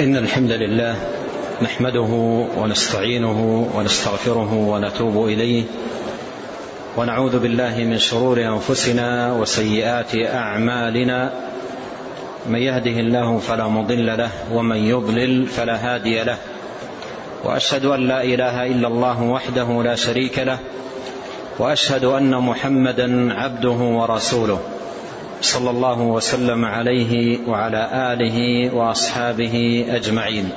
إن الحمد لله نحمده ونستعينه ونستغفره ونتوب إليه ونعوذ بالله من شرور أنفسنا وسيئات أعمالنا. من يهده الله فلا مضل له ومن يضلل فلا هادي له. وأشهد أن لا إله إلا الله وحده لا شريك له وأشهد أن محمدا عبده ورسوله. صلى الله وسلم عليه وعلى آله وأصحابه أجمعين.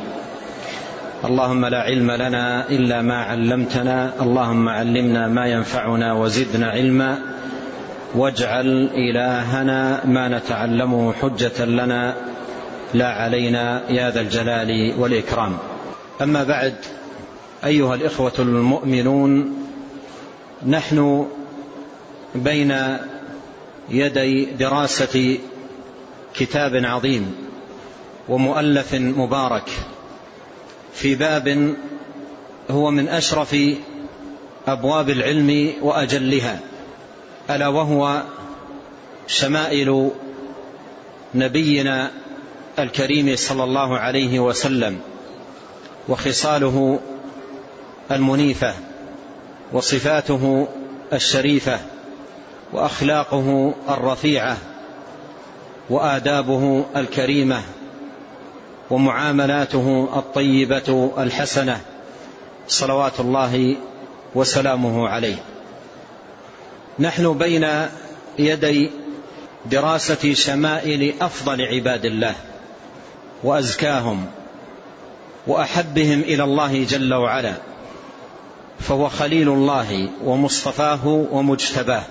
اللهم لا علم لنا إلا ما علمتنا اللهم علمنا ما ينفعنا وزدنا علما واجعل إلهنا ما نتعلمه حجة لنا لا علينا يا ذا الجلال والإكرام. أما بعد أيها الإخوة المؤمنون نحن بين يدي دراسة كتاب عظيم ومؤلف مبارك في باب هو من أشرف أبواب العلم وأجلها ألا وهو شمائل نبينا الكريم صلى الله عليه وسلم وخصاله المنيفة وصفاته الشريفة وأخلاقه الرفيعة وآدابه الكريمة ومعاملاته الطيبة الحسنة صلوات الله وسلامه عليه. نحن بين يدي دراسه شمائل أفضل عباد الله وأزكاهم وأحبهم إلى الله جل وعلا فهو خليل الله ومصطفاه ومجتباه.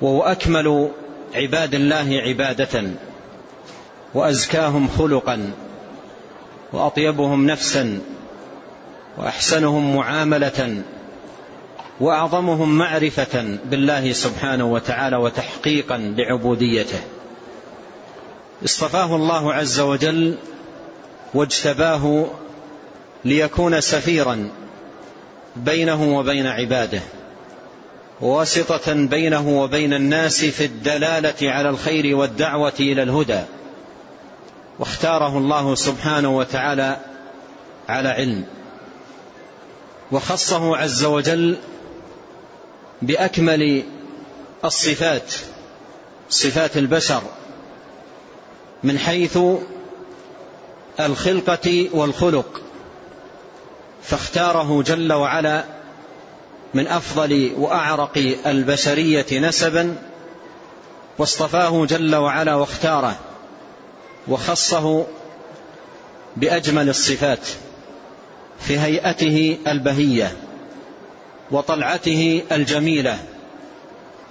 وهو أكمل عباد الله عبادة وأزكاهم خلقا وأطيبهم نفسا وأحسنهم معاملة وأعظمهم معرفة بالله سبحانه وتعالى وتحقيقا لعبوديته اصطفاه الله عز وجل واجتباه ليكون سفيرا بينه وبين عباده. واسطة بينه وبين الناس في الدلالة على الخير والدعوة إلى الهدى. واختاره الله سبحانه وتعالى على علم. وخصه عز وجل بأكمل الصفات صفات البشر من حيث الخلقة والخلق. فاختاره جل وعلا من أفضل وأعرق البشرية نسبا واصطفاه جل وعلا واختاره وخصه بأجمل الصفات في هيئته البهية وطلعته الجميلة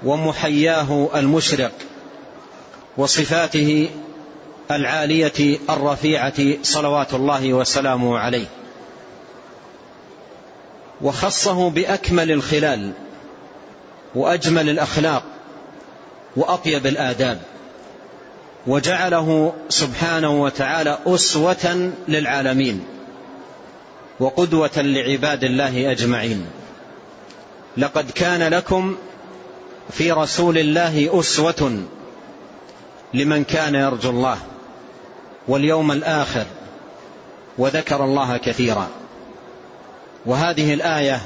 ومحياه المشرق وصفاته العالية الرفيعة صلوات الله وسلامه عليه. وخصه بأكمل الخلال وأجمل الأخلاق وأطيب الآداب وجعله سبحانه وتعالى أسوة للعالمين وقدوة لعباد الله أجمعين. لقد كان لكم في رسول الله أسوة لمن كان يرجو الله واليوم الآخر وذكر الله كثيرا. وهذه الآية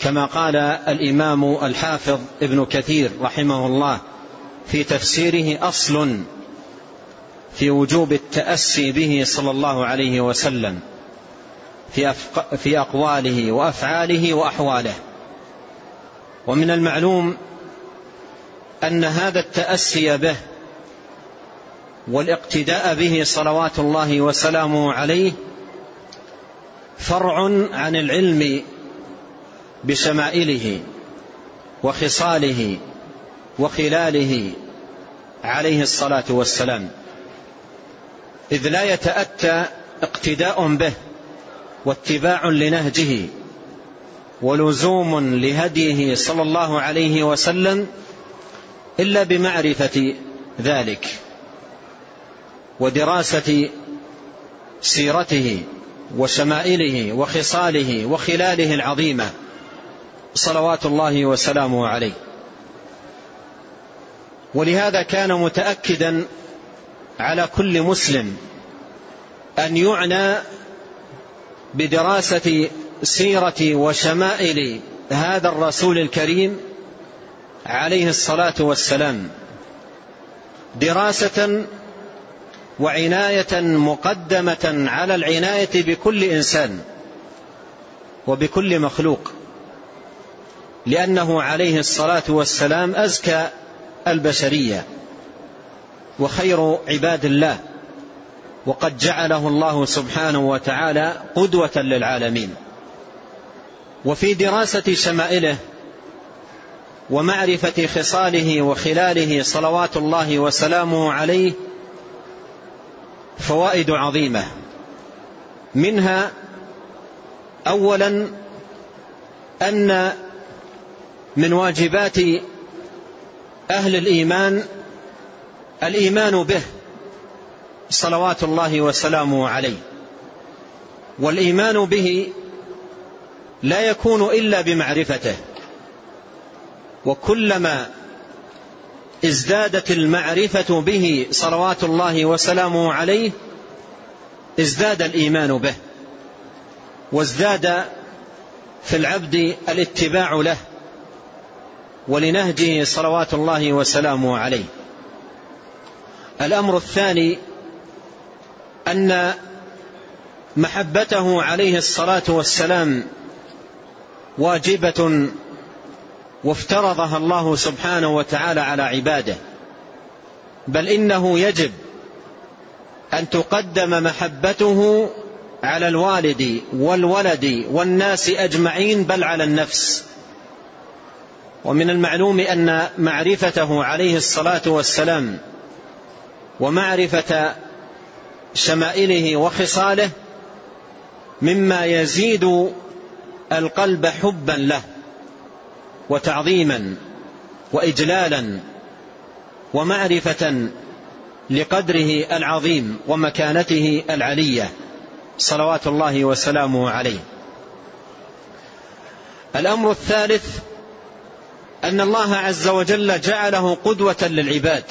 كما قال الإمام الحافظ ابن كثير رحمه الله في تفسيره أصل في وجوب التأسي به صلى الله عليه وسلم في, في أقواله وأفعاله وأحواله. ومن المعلوم أن هذا التأسي به والاقتداء به صلوات الله وسلامه عليه فرع عن العلم بشمائله وخصاله وخلاله عليه الصلاة والسلام. إذ لا يتأتى اقتداء به واتباع لنهجه ولزوم لهديه صلى الله عليه وسلم إلا بمعرفة ذلك ودراسة سيرته وشمائله وخصاله وخلاله العظيمة. صلوات الله وسلامه عليه. ولهذا كان متأكدا على كل مسلم أن يعنى بدراسة سيرة وشمائل هذا الرسول الكريم عليه الصلاة والسلام. دراسة وعناية مقدمة على العناية بكل إنسان وبكل مخلوق لأنه عليه الصلاة والسلام أزكى البشرية وخير عباد الله وقد جعله الله سبحانه وتعالى قدوة للعالمين. وفي دراسة شمائله ومعرفة خصاله وخلاله صلوات الله وسلامه عليه فوائد عظيمة. منها أولا أن من واجبات أهل الإيمان الإيمان به صلوات الله وسلامه عليه. والإيمان به لا يكون إلا بمعرفته. وكلما ازدادت المعرفة به صلوات الله وسلامه عليه ازداد الإيمان به وازداد في العبد الاتباع له ولنهجه صلوات الله وسلامه عليه. الأمر الثاني أن محبته عليه الصلاة والسلام واجبة وافترضها الله سبحانه وتعالى على عباده. بل إنه يجب أن تقدم محبته على الوالد والولد والناس أجمعين بل على النفس. ومن المعلوم أن معرفته عليه الصلاة والسلام ومعرفة شمائله وخصاله مما يزيد القلب حبا له. وتعظيما وإجلالا ومعرفة لقدره العظيم ومكانته العلية. صلوات الله وسلامه عليه. الأمر الثالث أن الله عز وجل جعله قدوة للعباد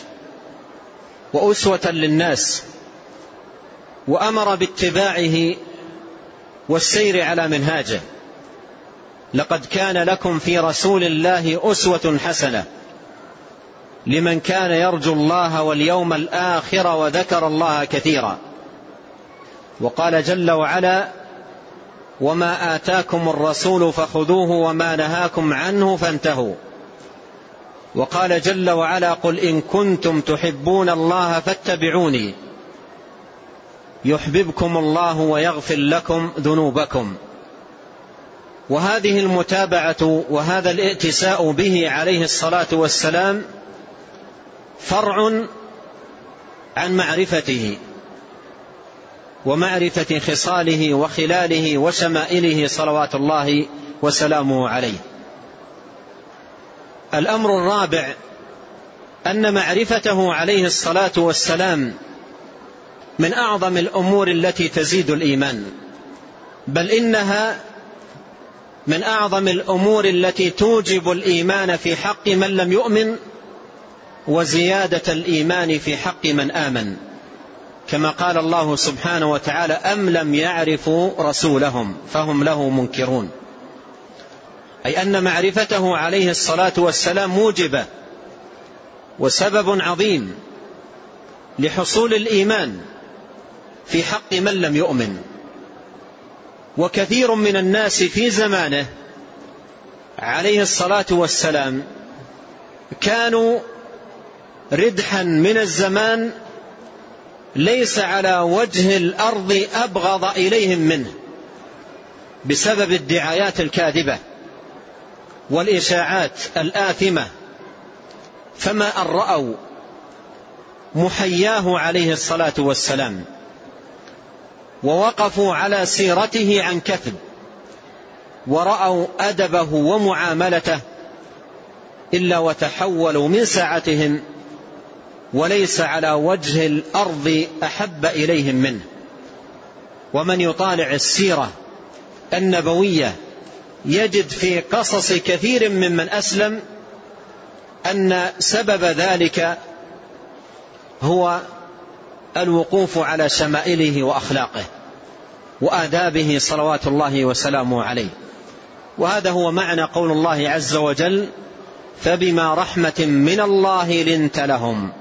وأسوة للناس وأمر باتباعه والسير على منهاجه. لقد كان لكم في رسول الله أسوة حسنة لمن كان يرجو الله واليوم الآخر وذكر الله كثيرا. وقال جل وعلا وما آتاكم الرسول فخذوه وما نهاكم عنه فانتهوا. وقال جل وعلا قل إن كنتم تحبون الله فاتبعوني. يحببكم الله ويغفر لكم ذنوبكم. وهذه المتابعة وهذا الائتساء به عليه الصلاة والسلام فرع عن معرفته ومعرفة خصاله وخلاله وشمائله صلوات الله وسلامه عليه. الأمر الرابع أن معرفته عليه الصلاة والسلام من أعظم الأمور التي تزيد الإيمان بل إنها من أعظم الأمور التي توجب الإيمان في حق من لم يؤمن وزيادة الإيمان في حق من آمن. كما قال الله سبحانه وتعالى أم لم يعرفوا رسولهم فهم له منكرون. أي أن معرفته عليه الصلاة والسلام موجبة وسبب عظيم لحصول الإيمان في حق من لم يؤمن. وكثير من الناس في زمانه عليه الصلاة والسلام كانوا ردحا من الزمان ليس على وجه الأرض أبغض إليهم منه بسبب الدعايات الكاذبة والإشاعات الآثمة. فما أن رأوا محياه عليه الصلاة والسلام. ووقفوا على سيرته عن كثب ورأوا أدبه ومعاملته إلا وتحولوا من ساعتهم وليس على وجه الأرض أحب إليهم منه. ومن يطالع السيرة النبوية يجد في قصص كثير ممن أسلم أن سبب ذلك هو الوقوف على شمائله وأخلاقه وآدابه صلوات الله وسلامه عليه. وهذا هو معنى قول الله عز وجل فبما رحمة من الله لنت لهم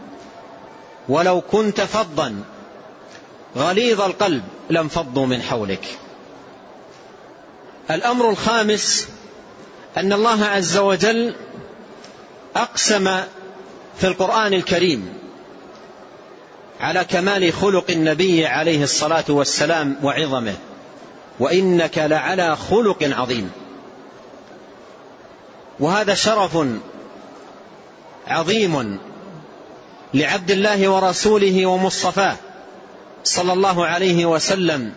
ولو كنت فظا غليظ القلب لانفضوا من حولك. الأمر الخامس أن الله عز وجل أقسم في القرآن الكريم على كمال خلق النبي عليه الصلاة والسلام وعظمه. وإنك لعلى خلق عظيم. وهذا شرف عظيم لعبد الله ورسوله ومصطفاه صلى الله عليه وسلم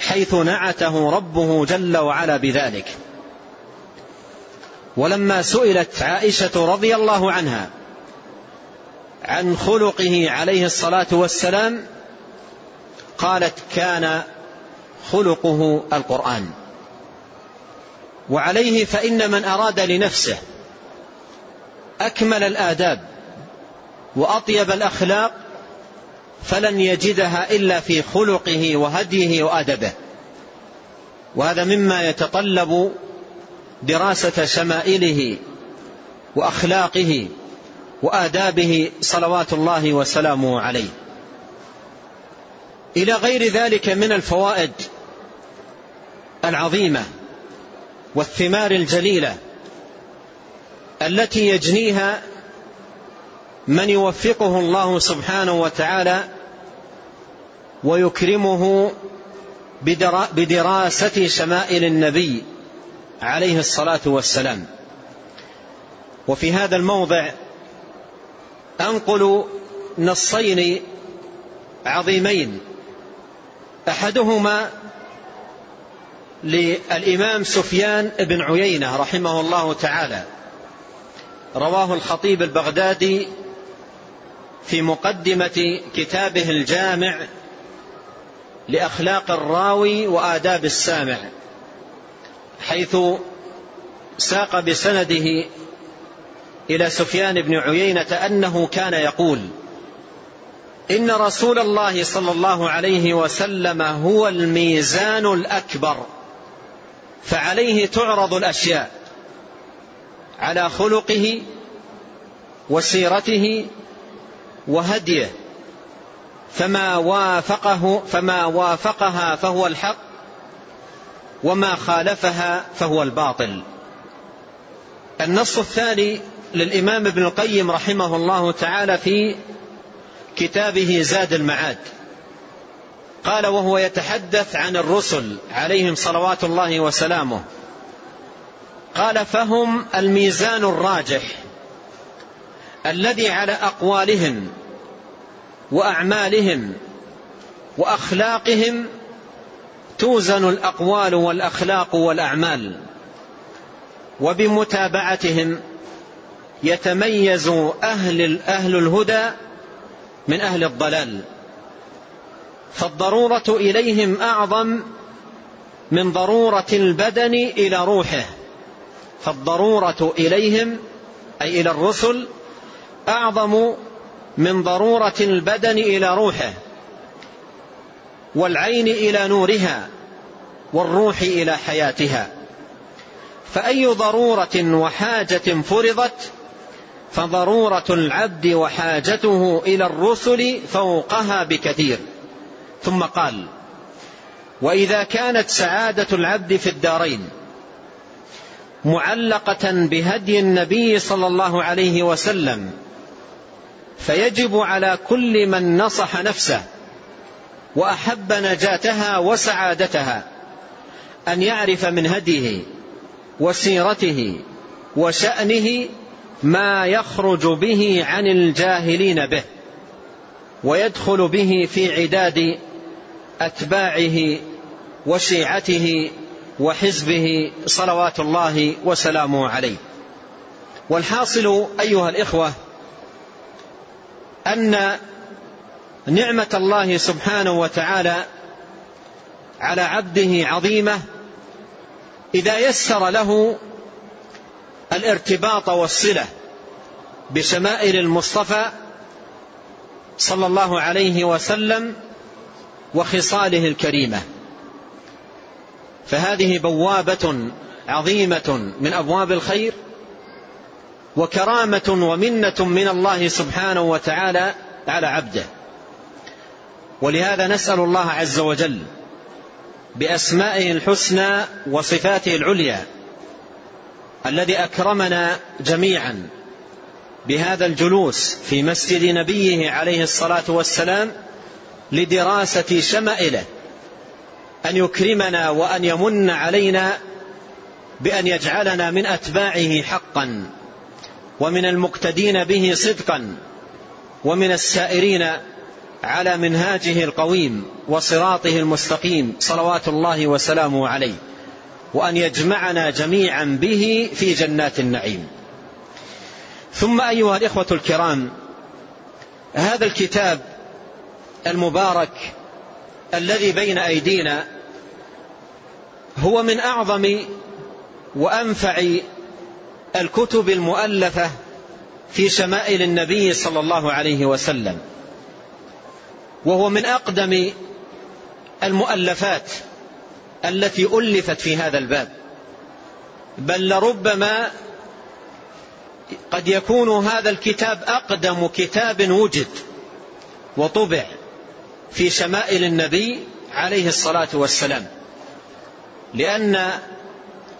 حيث نعته ربه جل وعلا بذلك. ولما سئلت عائشة رضي الله عنها عن خلقه عليه الصلاة والسلام قالت كان خلقه القرآن. وعليه فإن من أراد لنفسه أكمل الآداب وأطيب الأخلاق فلن يجدها إلا في خلقه وهديه وأدبه. وهذا مما يتطلب دراسة شمائله وأخلاقه وآدابه صلوات الله وسلامه عليه. إلى غير ذلك من الفوائد العظيمة والثمار الجليلة التي يجنيها من يوفقه الله سبحانه وتعالى ويكرمه بدراسة شمائل النبي عليه الصلاة والسلام. وفي هذا الموضع أنقل نصين عظيمين. أحدهما للإمام سفيان بن عيينة رحمه الله تعالى. رواه الخطيب البغدادي في مقدمة كتابه الجامع لأخلاق الراوي وآداب السامع حيث ساق بسنده إلى سفيان بن عيينة أنه كان يقول إن رسول الله صلى الله عليه وسلم هو الميزان الأكبر فعليه تعرض الأشياء على خلقه وسيرته وهديه فما وافقه فما وافقها فهو الحق وما خالفها فهو الباطل. النص الثاني للإمام ابن القيم رحمه الله تعالى في كتابه زاد المعاد. قال وهو يتحدث عن الرسل عليهم صلوات الله وسلامه. قال فهم الميزان الراجح الذي على أقوالهم وأعمالهم وأخلاقهم توزن الأقوال والأخلاق والأعمال. وبمتابعتهم يتميز أهل, أهل الهدى من أهل الضلال. فالضرورة إليهم أعظم من ضرورة البدن إلى روحه. فالضرورة إليهم أي إلى الرسل أعظم من ضرورة البدن إلى روحه. والعين إلى نورها والروح إلى حياتها. فأي ضرورة وحاجة فرضت فضرورة العبد وحاجته إلى الرسل فوقها بكثير. ثم قال وإذا كانت سعادة العبد في الدارين معلقة بهدي النبي صلى الله عليه وسلم فيجب على كل من نصح نفسه وأحب نجاتها وسعادتها أن يعرف من هديه وسيرته وشأنه ما يخرج به عن الجاهلين به ويدخل به في عداد أتباعه وشيعته وحزبه صلوات الله وسلامه عليه. والحاصل أيها الإخوة أن نعمة الله سبحانه وتعالى على عبده عظيمة إذا يسر له الارتباط والصلة بشمائل المصطفى صلى الله عليه وسلم وخصاله الكريمة. فهذه بوابة عظيمة من أبواب الخير وكرامة ومنة من الله سبحانه وتعالى على عبده. ولهذا نسأل الله عز وجل بأسمائه الحسنى وصفاته العليا الذي أكرمنا جميعا بهذا الجلوس في مسجد نبيه عليه الصلاة والسلام لدراسة شمائله أن يكرمنا وأن يمن علينا بأن يجعلنا من أتباعه حقا ومن المقتدين به صدقا ومن السائرين على منهاجه القويم وصراطه المستقيم صلوات الله وسلامه عليه. وأن يجمعنا جميعا به في جنات النعيم. ثم أيها الإخوة الكرام هذا الكتاب المبارك الذي بين أيدينا هو من أعظم وأنفع الكتب المؤلفة في شمائل النبي صلى الله عليه وسلم وهو من أقدم المؤلفات التي ألفت في هذا الباب. بل لربما قد يكون هذا الكتاب أقدم كتاب وجد وطبع في شمائل النبي عليه الصلاة والسلام. لأن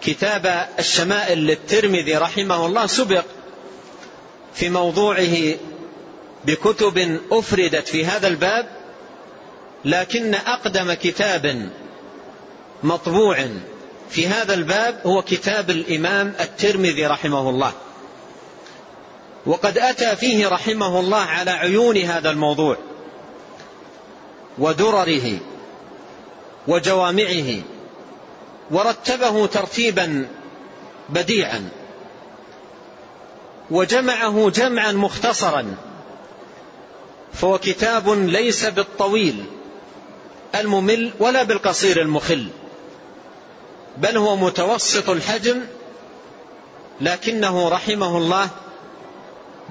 كتاب الشمائل للترمذي رحمه الله سبق في موضوعه بكتب أفردت في هذا الباب لكن أقدم كتاب مطبوع في هذا الباب هو كتاب الإمام الترمذي رحمه الله. وقد أتى فيه رحمه الله على عيون هذا الموضوع ودرره وجوامعه ورتبه ترتيبا بديعا وجمعه جمعا مختصرا فهو كتاب ليس بالطويل الممل ولا بالقصير المخل. بل هو متوسط الحجم لكنه رحمه الله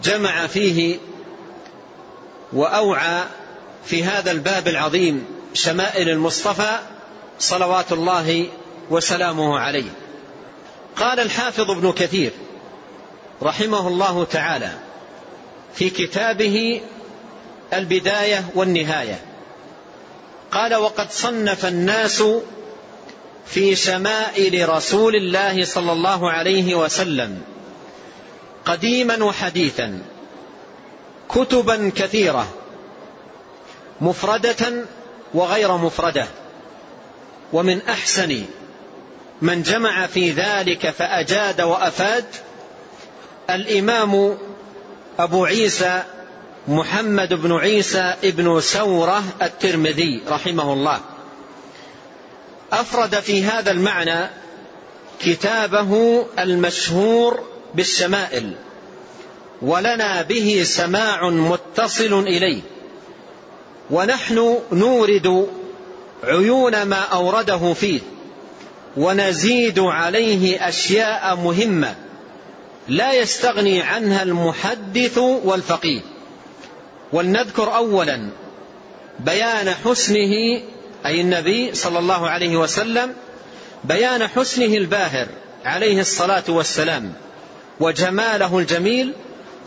جمع فيه وأوعى في هذا الباب العظيم شمائل المصطفى صلوات الله وسلامه عليه. قال الحافظ ابن كثير رحمه الله تعالى في كتابه البداية والنهاية قال وقد صنف الناس في شمائل رسول الله صلى الله عليه وسلم قديما وحديثا كتبا كثيرة مفردة وغير مفردة ومن أحسن من جمع في ذلك فأجاد وأفاد الإمام أبو عيسى محمد بن عيسى ابن سورة الترمذي رحمه الله. أفرد في هذا المعنى كتابه المشهور بالشمائل ولنا به سماع متصل إليه ونحن نورد عيون ما أورده فيه ونزيد عليه أشياء مهمة لا يستغني عنها المحدث والفقيه. ولنذكر اولا بيان حسنه أي النبي صلى الله عليه وسلم بيان حسنه الباهر عليه الصلاة والسلام وجماله الجميل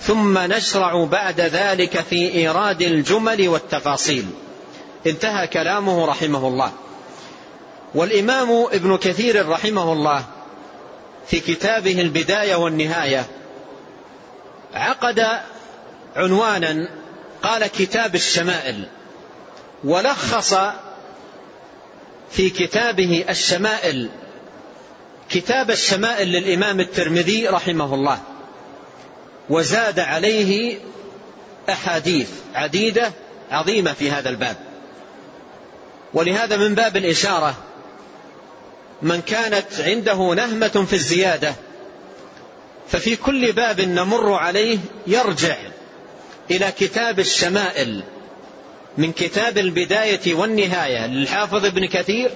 ثم نشرع بعد ذلك في إيراد الجمل والتفاصيل. انتهى كلامه رحمه الله. والإمام ابن كثير رحمه الله في كتابه البداية والنهاية عقد عنوانا قال كتاب الشمائل ولخص في كتابه الشمائل كتاب الشمائل للإمام الترمذي رحمه الله. وزاد عليه أحاديث عديدة عظيمة في هذا الباب. ولهذا من باب الإشارة من كانت عنده نهمة في الزيادة ففي كل باب نمر عليه يرجع إلى كتاب الشمائل. من كتاب البداية والنهاية للحافظ ابن كثير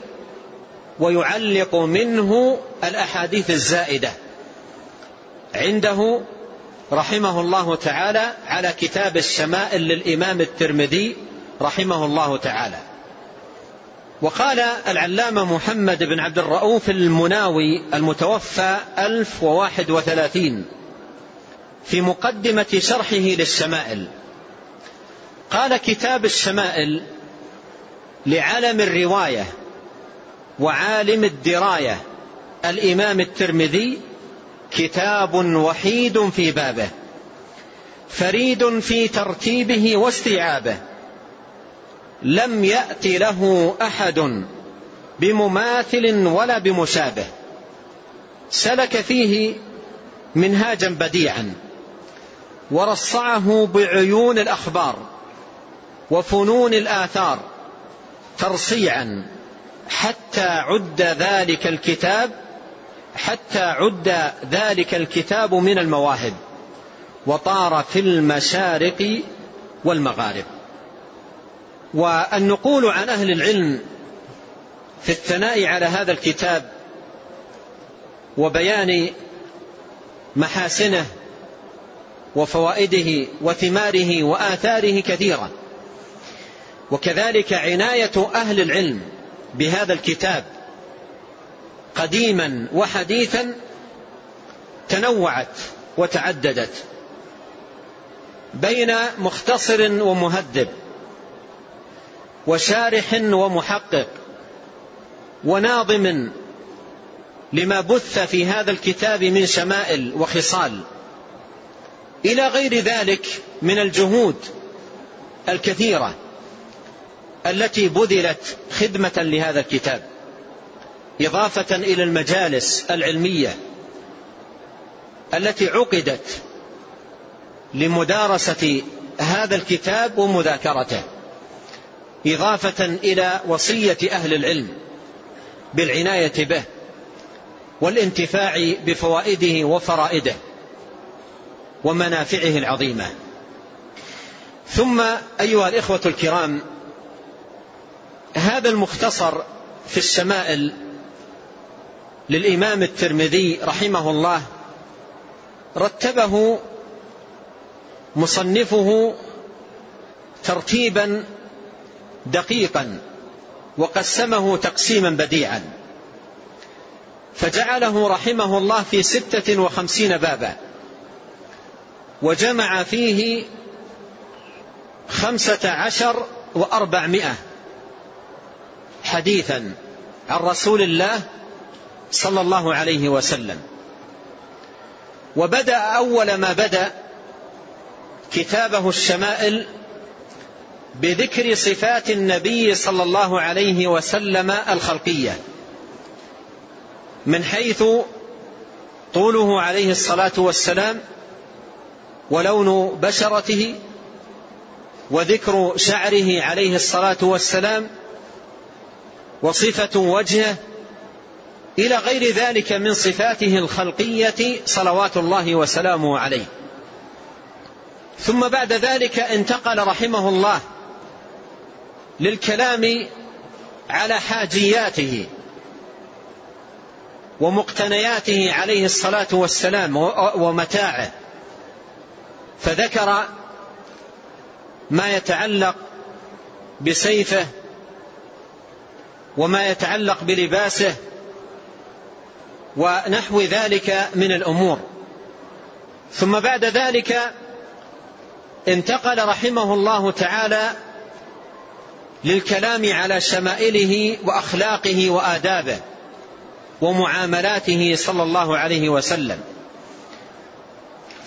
ويعلق منه الأحاديث الزائدة. عنده رحمه الله تعالى على كتاب الشمائل للإمام الترمذي رحمه الله تعالى. وقال العلامة محمد بن عبد الرؤوف المناوي المتوفى 1031 في مقدمة شرحه للشمائل. قال كتاب الشمائل لعلم الرواية وعالم الدراية. الإمام الترمذي كتاب وحيد في بابه فريد في ترتيبه واستيعابه. لم يأت له أحد بمماثل ولا بمشابه. سلك فيه منهاجا بديعا ورصعه بعيون الأخبار. وفنون الآثار ترصيعا حتى عد ذلك الكتاب حتى عد ذلك الكتاب من المواهب وطار في المشارق والمغارب. والنقول عن أهل العلم في الثناء على هذا الكتاب وبيان محاسنه وفوائده وثماره وآثاره كثيرة وكذلك عناية أهل العلم بهذا الكتاب قديما وحديثا تنوعت وتعددت بين مختصر ومهذب وشارح ومحقق وناظم لما بث في هذا الكتاب من شمائل وخصال. إلى غير ذلك من الجهود الكثيرة. التي بذلت خدمة لهذا الكتاب إضافة إلى المجالس العلمية التي عقدت لمدارسة هذا الكتاب ومذاكرته إضافة إلى وصية أهل العلم بالعناية به والانتفاع بفوائده وفرائده ومنافعه العظيمة. ثم أيها الإخوة الكرام هذا المختصر في الشمائل للإمام الترمذي رحمه الله رتبه مصنفه ترتيبا دقيقا وقسمه تقسيما بديعا. فجعله رحمه الله في ستة وخمسين بابا وجمع فيه خمسة عشر وأربعمائة. حديثا عن رسول الله صلى الله عليه وسلم. وبدأ أول ما بدأ كتابه الشمائل بذكر صفات النبي صلى الله عليه وسلم الخلقية من حيث طوله عليه الصلاة والسلام ولون بشرته وذكر شعره عليه الصلاة والسلام وصفة وجهه إلى غير ذلك من صفاته الخلقية صلوات الله وسلامه عليه. ثم بعد ذلك انتقل رحمه الله للكلام على حاجياته ومقتنياته عليه الصلاة والسلام ومتاعه. فذكر ما يتعلق بسيفه وما يتعلق بلباسه ونحو ذلك من الأمور. ثم بعد ذلك انتقل رحمه الله تعالى للكلام على شمائله وأخلاقه وآدابه ومعاملاته صلى الله عليه وسلم.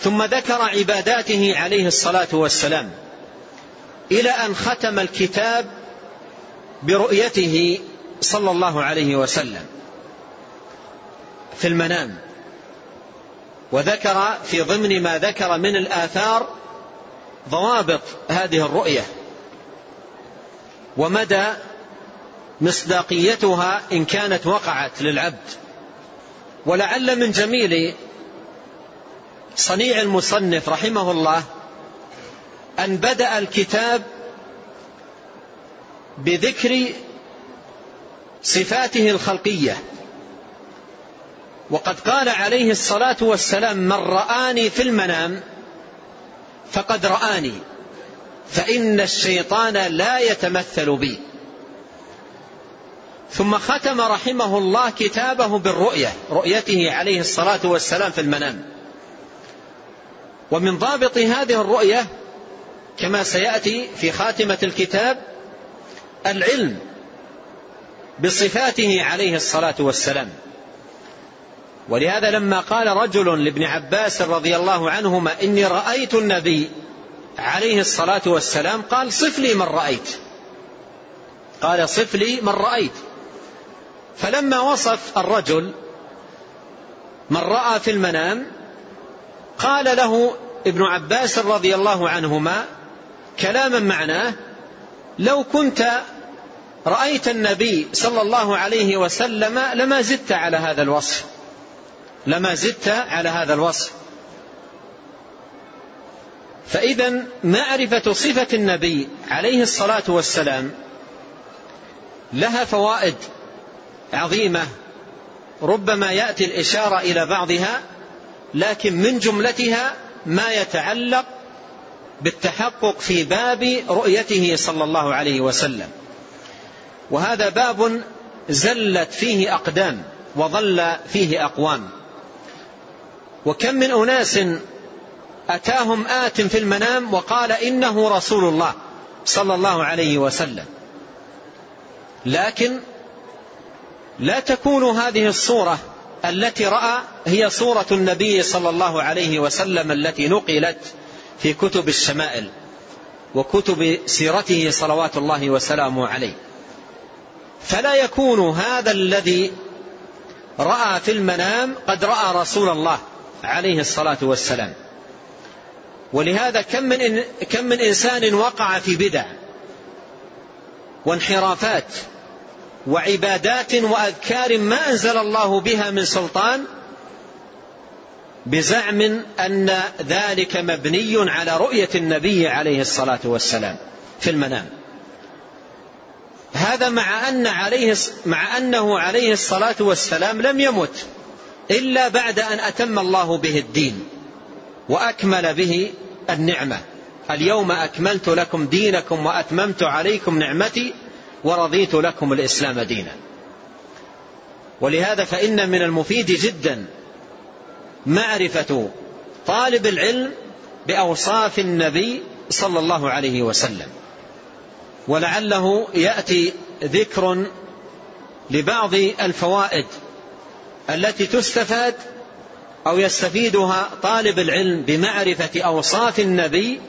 ثم ذكر عباداته عليه الصلاة والسلام إلى أن ختم الكتاب برؤيته صلى الله عليه وسلم في المنام وذكر في ضمن ما ذكر من الآثار ضوابط هذه الرؤية ومدى مصداقيتها إن كانت وقعت للعبد. ولعل من جميل صنيع المصنف رحمه الله أن بدأ الكتاب بذكر صفاته الخلقية. وقد قال عليه الصلاة والسلام من رآني في المنام فقد رآني فإن الشيطان لا يتمثل بي. ثم ختم رحمه الله كتابه بالرؤية رؤيته عليه الصلاة والسلام في المنام. ومن ضابط هذه الرؤية كما سيأتي في خاتمة الكتاب العلم. بصفاته عليه الصلاة والسلام. ولهذا لما قال رجل لابن عباس رضي الله عنهما إني رأيت النبي عليه الصلاة والسلام قال صف لي من رأيت. قال صف لي من رأيت. فلما وصف الرجل من رأى في المنام قال له ابن عباس رضي الله عنهما كلاما معناه لو كنت رأيت النبي صلى الله عليه وسلم لما زدت على هذا الوصف. لما زدت على هذا الوصف. فإذا معرفة صفة النبي عليه الصلاة والسلام لها فوائد عظيمة. ربما يأتي الإشارة إلى بعضها لكن من جملتها ما يتعلق بالتحقق في باب رؤيته صلى الله عليه وسلم. وهذا باب زلت فيه أقدام وظل فيه أقوام. وكم من أناس أتاهم آت في المنام وقال إنه رسول الله صلى الله عليه وسلم. لكن لا تكون هذه الصورة التي رأى هي صورة النبي صلى الله عليه وسلم التي نقلت في كتب الشمائل وكتب سيرته صلوات الله وسلامه عليه. فلا يكون هذا الذي رأى في المنام قد رأى رسول الله عليه الصلاة والسلام. ولهذا كم من, كم من إنسان وقع في بدع وانحرافات وعبادات وأذكار ما أنزل الله بها من سلطان بزعم أن ذلك مبني على رؤية النبي عليه الصلاة والسلام في المنام. هذا مع أن عليه مع أنه عليه الصلاة والسلام لم يمت إلا بعد أن أتم الله به الدين وأكمل به النعمة. اليوم أكملت لكم دينكم وأتممت عليكم نعمتي ورضيت لكم الإسلام دينا. ولهذا فإن من المفيد جدا معرفة طالب العلم بأوصاف النبي صلى الله عليه وسلم. ولعله يأتي ذكر لبعض الفوائد التي تستفاد أو يستفيدها طالب العلم بمعرفة أوصاف النبي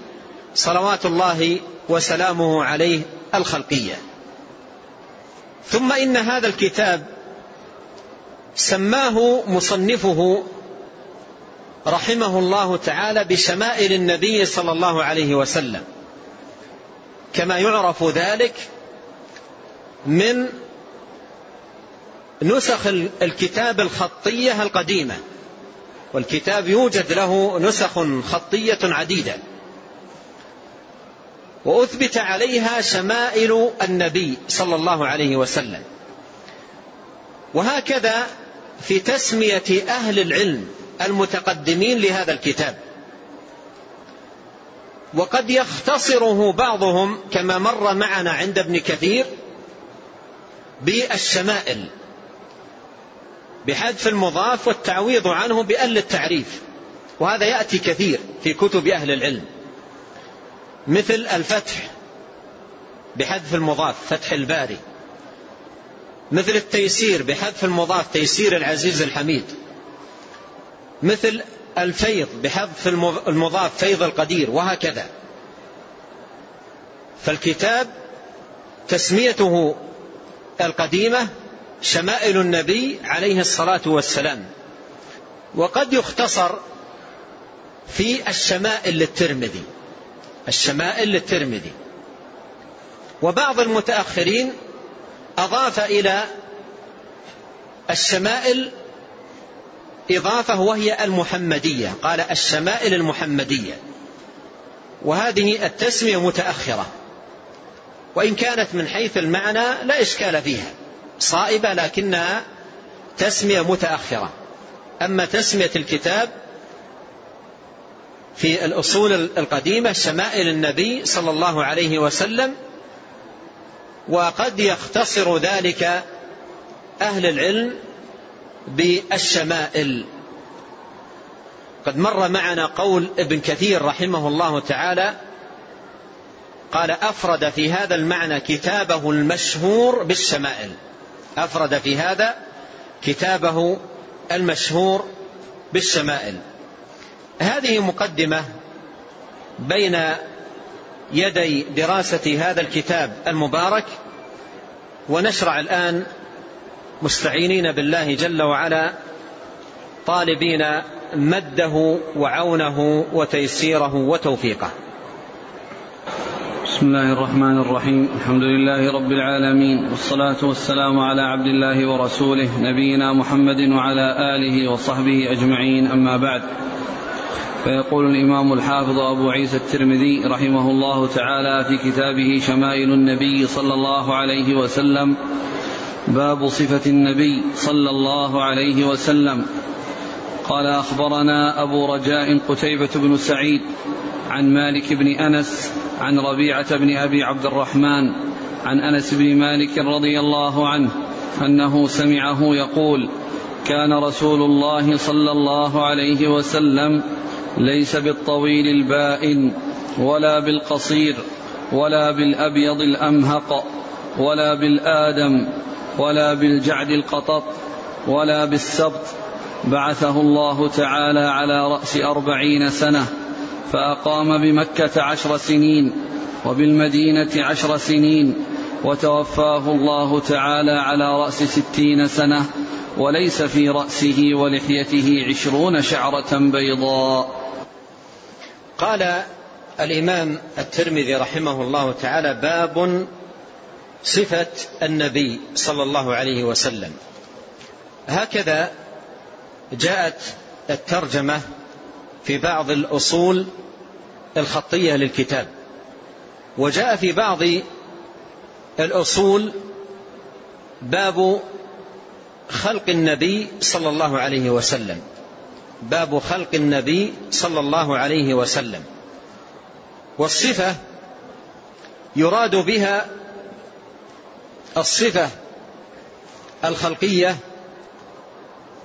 صلوات الله وسلامه عليه الخلقية. ثم إن هذا الكتاب سماه مصنفه رحمه الله تعالى بشمائل النبي صلى الله عليه وسلم. كما يعرف ذلك من نسخ الكتاب الخطية القديمة. والكتاب يوجد له نسخ خطية عديدة. وأثبت عليها شمائل النبي صلى الله عليه وسلم. وهكذا في تسمية أهل العلم المتقدمين لهذا الكتاب. وقد يختصره بعضهم كما مر معنا عند ابن كثير بالشمائل بحذف المضاف والتعويض عنه بأل التعريف وهذا يأتي كثير في كتب أهل العلم مثل الفتح بحذف المضاف فتح الباري مثل التيسير بحذف المضاف تيسير العزيز الحميد مثل الفيض بحذف المضاف فيض القدير وهكذا. فالكتاب تسميته القديمة شمائل النبي عليه الصلاة والسلام. وقد يختصر في الشمائل للترمذي. الشمائل للترمذي. وبعض المتأخرين أضاف إلى الشمائل إضافة وهي المحمدية قال الشمائل المحمدية. وهذه التسمية متأخرة. وإن كانت من حيث المعنى لا إشكال فيها. صائبة لكنها تسمية متأخرة. أما تسمية الكتاب في الأصول القديمة شمائل النبي صلى الله عليه وسلم وقد يختصر ذلك أهل العلم بالشمائل. قد مر معنا قول ابن كثير رحمه الله تعالى قال أفرد في هذا المعنى كتابه المشهور بالشمائل. أفرد في هذا كتابه المشهور بالشمائل. هذه مقدمة بين يدي دراسة هذا الكتاب المبارك ونشرع الآن مستعينين بالله جل وعلا طالبين مده وعونه وتيسيره وتوفيقه. بسم الله الرحمن الرحيم. الحمد لله رب العالمين والصلاة والسلام على عبد الله ورسوله نبينا محمد وعلى آله وصحبه أجمعين أما بعد. فيقول الإمام الحافظ أبو عيسى الترمذي رحمه الله تعالى في كتابه شمائل النبي صلى الله عليه وسلم باب صفة النبي صلى الله عليه وسلم. قال أخبرنا أبو رجاء قتيبة بن سعيد عن مالك بن أنس عن ربيعة بن أبي عبد الرحمن عن أنس بن مالك رضي الله عنه أنه سمعه يقول كان رسول الله صلى الله عليه وسلم ليس بالطويل البائن ولا بالقصير ولا بالأبيض الأمهق ولا بالآدم ولا بالجعد القطط ولا بالسبط. بعثه الله تعالى على رأس أربعين سنة فأقام بمكة عشر سنين وبالمدينة عشر سنين وتوفاه الله تعالى على رأس ستين سنة وليس في رأسه ولحيته عشرون شعرة بيضاء. قال الإمام الترمذي رحمه الله تعالى باب صفة النبي صلى الله عليه وسلم. هكذا جاءت الترجمة في بعض الأصول الخطية للكتاب. وجاء في بعض الأصول باب خلق النبي صلى الله عليه وسلم. باب خلق النبي صلى الله عليه وسلم. والصفة يراد بها الصفة الخلقية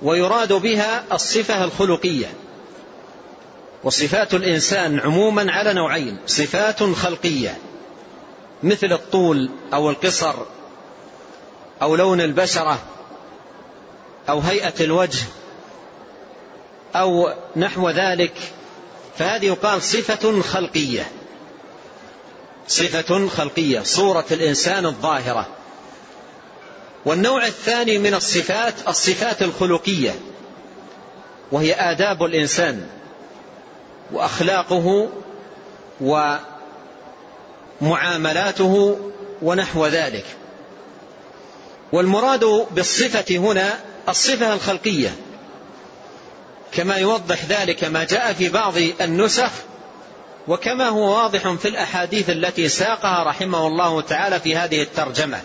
ويراد بها الصفة الخلقية. وصفات الإنسان عموما على نوعين صفات خلقية مثل الطول أو القصر أو لون البشرة أو هيئة الوجه أو نحو ذلك فهذه يقال صفة خلقية. صفة خلقية صورة الإنسان الظاهرة. والنوع الثاني من الصفات الصفات الخلقية وهي آداب الإنسان وأخلاقه ومعاملاته ونحو ذلك. والمراد بالصفة هنا الصفة الخلقية. كما يوضح ذلك ما جاء في بعض النسخ وكما هو واضح في الأحاديث التي ساقها رحمه الله تعالى في هذه الترجمة.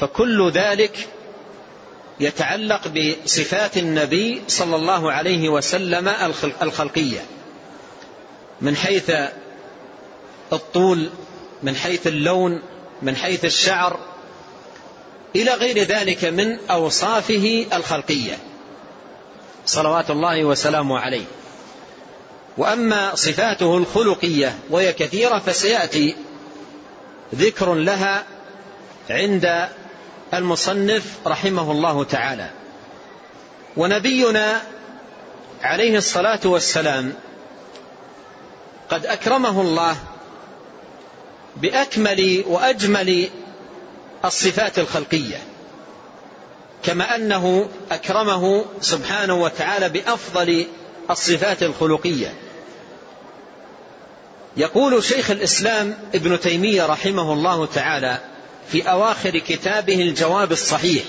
فكل ذلك يتعلق بصفات النبي صلى الله عليه وسلم الخلقية. من حيث الطول من حيث اللون من حيث الشعر إلى غير ذلك من أوصافه الخلقية. صلوات الله وسلامه عليه. وأما صفاته الخلقية وهي كثيرة فسيأتي ذكر لها عند المصنف رحمه الله تعالى. ونبينا عليه الصلاة والسلام قد أكرمه الله بأكمل وأجمل الصفات الخلقية كما أنه أكرمه سبحانه وتعالى بأفضل الصفات الخلقية. يقول شيخ الإسلام ابن تيمية رحمه الله تعالى في أواخر كتابه الجواب الصحيح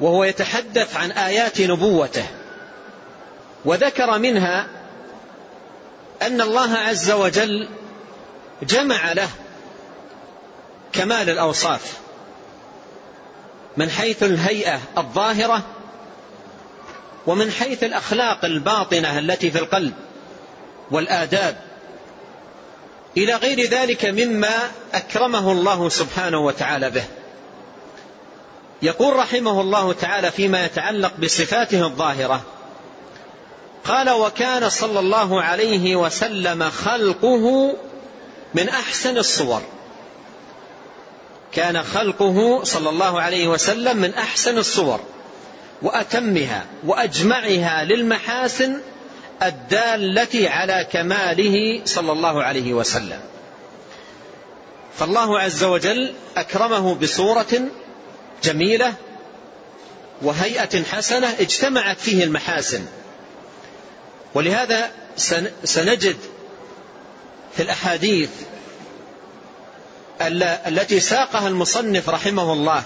وهو يتحدث عن آيات نبوته وذكر منها أن الله عز وجل جمع له كمال الأوصاف من حيث الهيئة الظاهرة ومن حيث الأخلاق الباطنة التي في القلب والآداب. إلى غير ذلك مما أكرمه الله سبحانه وتعالى به. يقول رحمه الله تعالى فيما يتعلق بصفاته الظاهرة قال وكان صلى الله عليه وسلم خلقه من أحسن الصور. كان خلقه صلى الله عليه وسلم من أحسن الصور وأتمها وأجمعها للمحاسن الدالة على كماله صلى الله عليه وسلم. فالله عز وجل أكرمه بصورة جميلة وهيئة حسنة اجتمعت فيه المحاسن. ولهذا سنجد في الأحاديث التي ساقها المصنف رحمه الله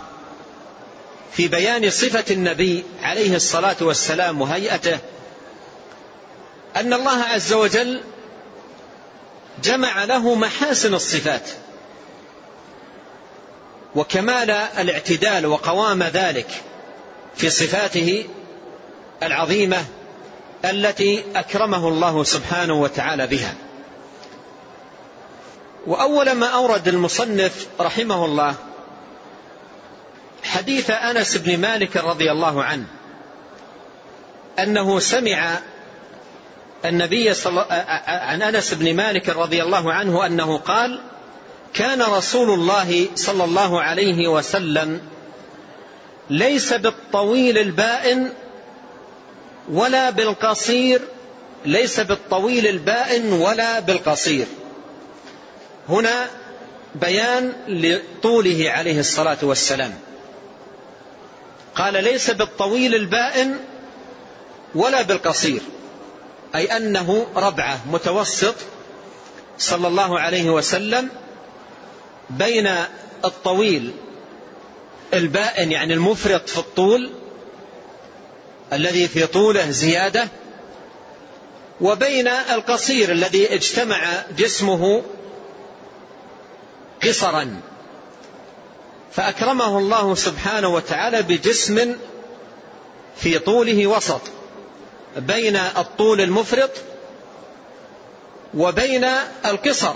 في بيان صفة النبي عليه الصلاة والسلام وهيئته أن الله عز وجل جمع له محاسن الصفات وكمال الاعتدال وقوام ذلك في صفاته العظيمة التي أكرمه الله سبحانه وتعالى بها. وأول ما أورد المصنف رحمه الله حديث أنس بن مالك رضي الله عنه أنه سمع النبي صلى عن أنس بن مالك رضي الله عنه أنه قال كان رسول الله صلى الله عليه وسلم ليس بالطويل البائن ولا بالقصير ليس بالطويل البائن ولا بالقصير. هنا بيان لطوله عليه الصلاة والسلام. قال ليس بالطويل البائن ولا بالقصير. أي أنه ربعة متوسط صلى الله عليه وسلم بين الطويل البائن يعني المفرط في الطول الذي في طوله زيادة وبين القصير الذي اجتمع جسمه قصرا. فأكرمه الله سبحانه وتعالى بجسم في طوله وسط. بين الطول المفرط وبين القصر.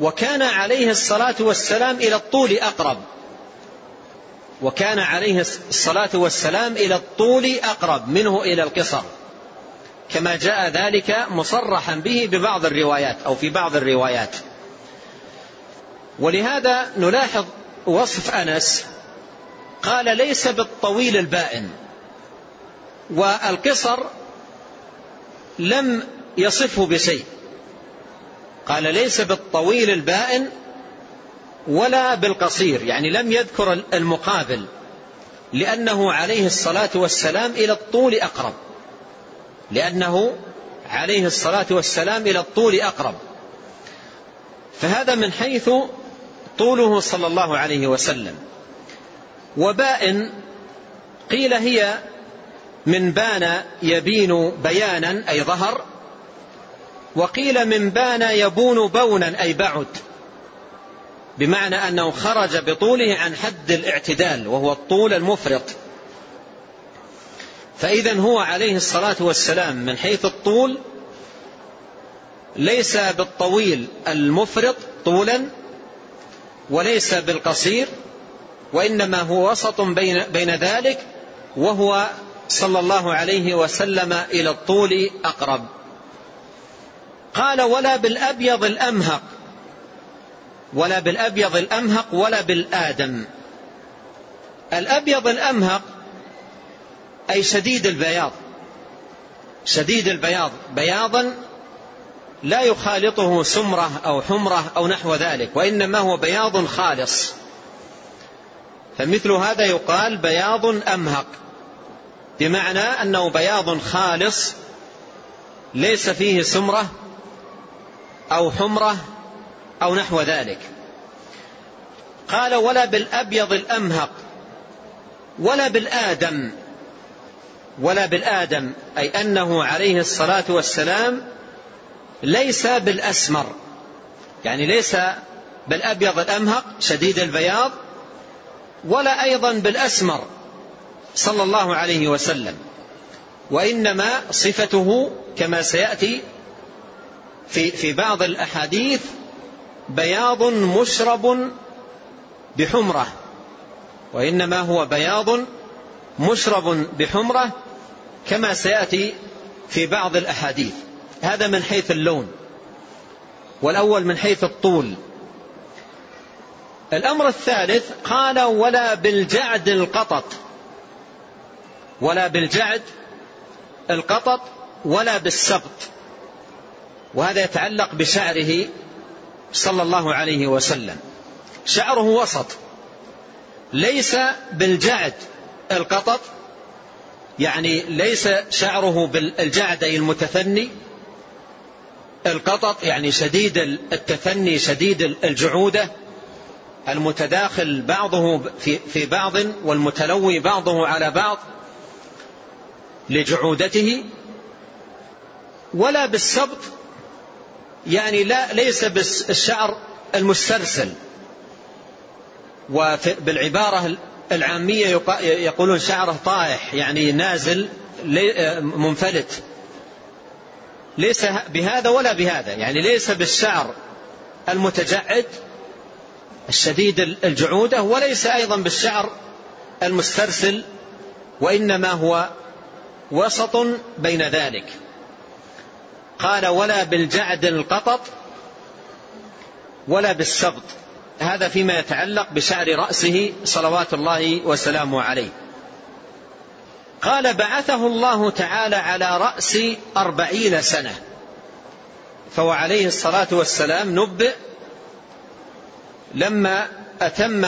وكان عليه الصلاة والسلام إلى الطول أقرب. وكان عليه الصلاة والسلام إلى الطول أقرب منه إلى القصر. كما جاء ذلك مصرحا به ببعض الروايات أو في بعض الروايات. ولهذا نلاحظ وصف أنس قال ليس بالطويل البائن. والقصر لم يصفه بشيء. قال ليس بالطويل البائن ولا بالقصير يعني لم يذكر المقابل لأنه عليه الصلاة والسلام إلى الطول أقرب. لأنه عليه الصلاة والسلام إلى الطول أقرب. فهذا من حيث طوله صلى الله عليه وسلم. وبائن قيل هي من بان يبين بيانا أي ظهر وقيل من بان يبون بونا أي بعد بمعنى أنه خرج بطوله عن حد الاعتدال وهو الطول المفرط. فإذا هو عليه الصلاة والسلام من حيث الطول ليس بالطويل المفرط طولا وليس بالقصير وإنما هو وسط بين, بين ذلك وهو صلى الله عليه وسلم إلى الطول أقرب. قال ولا بالأبيض الأمهق ولا بالأبيض الأمهق ولا بالآدم. الأبيض الأمهق أي شديد البياض شديد البياض بياضا لا يخالطه سمرة أو حمرة أو نحو ذلك وإنما هو بياض خالص. فمثل هذا يقال بياض أمهق. بمعنى أنه بياض خالص ليس فيه سمرة أو حمرة أو نحو ذلك. قال ولا بالأبيض الأمهق ولا بالآدم ولا بالآدم أي أنه عليه الصلاة والسلام ليس بالأسمر. يعني ليس بالأبيض الأمهق شديد البياض ولا أيضا بالأسمر. صلى الله عليه وسلم. وإنما صفته كما سيأتي في, في بعض الأحاديث بياض مشرب بحمرة. وإنما هو بياض مشرب بحمرة كما سيأتي في بعض الأحاديث. هذا من حيث اللون. والأول من حيث الطول. الأمر الثالث قال ولا بالجعد القطط. ولا بالجعد القطط ولا بالسبط. وهذا يتعلق بشعره صلى الله عليه وسلم. شعره وسط ليس بالجعد القطط يعني ليس شعره بالجعد أي المتثني القطط يعني شديد التثني شديد الجعودة المتداخل بعضه في بعض والمتلوي بعضه على بعض. لجعودته ولا بالسبط يعني لا ليس بالشعر المسترسل. وبالعبارة العامية يقولون شعره طائح يعني نازل منفلت. ليس بهذا ولا بهذا يعني ليس بالشعر المتجعد الشديد الجعودة وليس أيضا بالشعر المسترسل وإنما هو وسط بين ذلك. قال ولا بالجعد القطط ولا بالسبط. هذا فيما يتعلق بشعر رأسه صلوات الله وسلامه عليه. قال بعثه الله تعالى على رأس أربعين سنة. فهو عليه الصلاة والسلام نبئ لما أتم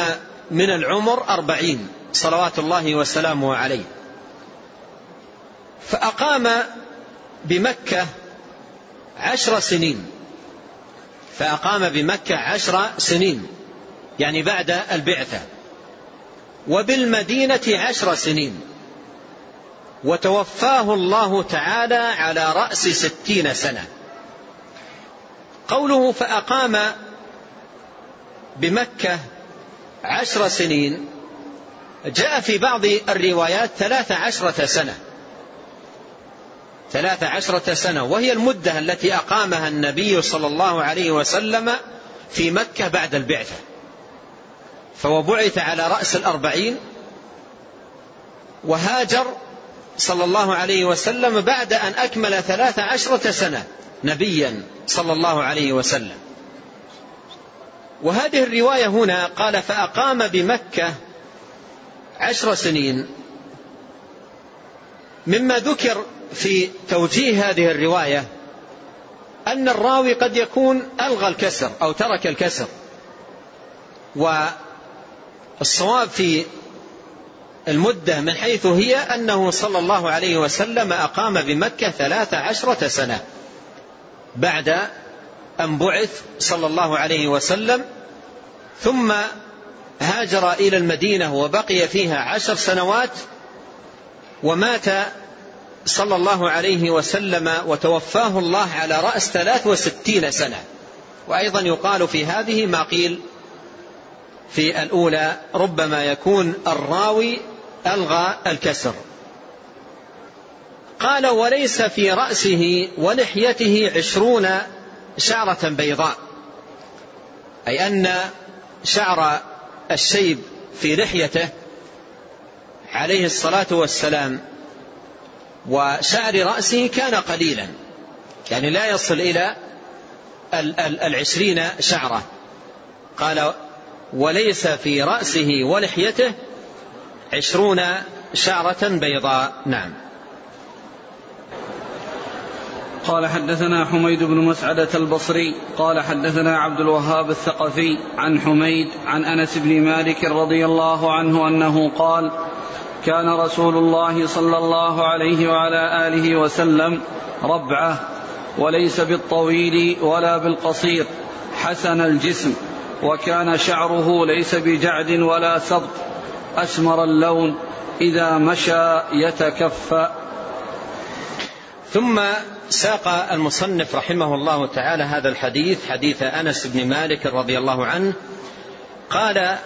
من العمر أربعين صلوات الله وسلامه عليه. فأقام بمكة عشر سنين. فأقام بمكة عشر سنين يعني بعد البعثة. وبالمدينة عشر سنين. وتوفاه الله تعالى على رأس ستين سنة. قوله فأقام بمكة عشر سنين جاء في بعض الروايات ثلاث عشرة سنة. ثلاث عشرة سنة وهي المدة التي أقامها النبي صلى الله عليه وسلم في مكة بعد البعثة. فهو بعث على رأس الأربعين وهاجر صلى الله عليه وسلم بعد أن أكمل ثلاث عشرة سنة نبيا صلى الله عليه وسلم. وهذه الرواية هنا قال فأقام بمكة عشر سنين مما ذكر في توجيه هذه الرواية أن الراوي قد يكون ألغى الكسر أو ترك الكسر. والصواب في المدة من حيث هي أنه صلى الله عليه وسلم أقام بمكة ثلاث عشرة سنة بعد أن بعث صلى الله عليه وسلم ثم هاجر إلى المدينة وبقي فيها عشر سنوات ومات صلى الله عليه وسلم وتوفاه الله على رأس ثلاث وستين سنة. وأيضا يقال في هذه ما قيل في الأولى ربما يكون الراوي ألغى الكسر. قال وليس في رأسه ولحيته عشرون شعرة بيضاء. أي أن شعر الشيب في لحيته عليه الصلاة والسلام وشعر رأسه كان قليلا. يعني لا يصل إلى العشرين شعرة. قال وليس في رأسه ولحيته عشرون شعرة بيضاء. نعم. قال حدثنا حميد بن مسعدة البصري. قال حدثنا عبد الوهاب الثقفي عن حميد عن أنس بن مالك رضي الله عنه أنه قال كان رسول الله صلى الله عليه وعلى آله وسلم ربعة وليس بالطويل ولا بالقصير حسن الجسم وكان شعره ليس بجعد ولا سبط أسمر اللون إذا مشى يتكفى ثم ساق المصنف رحمه الله تعالى هذا الحديث حديث أنس بن مالك رضي الله عنه قال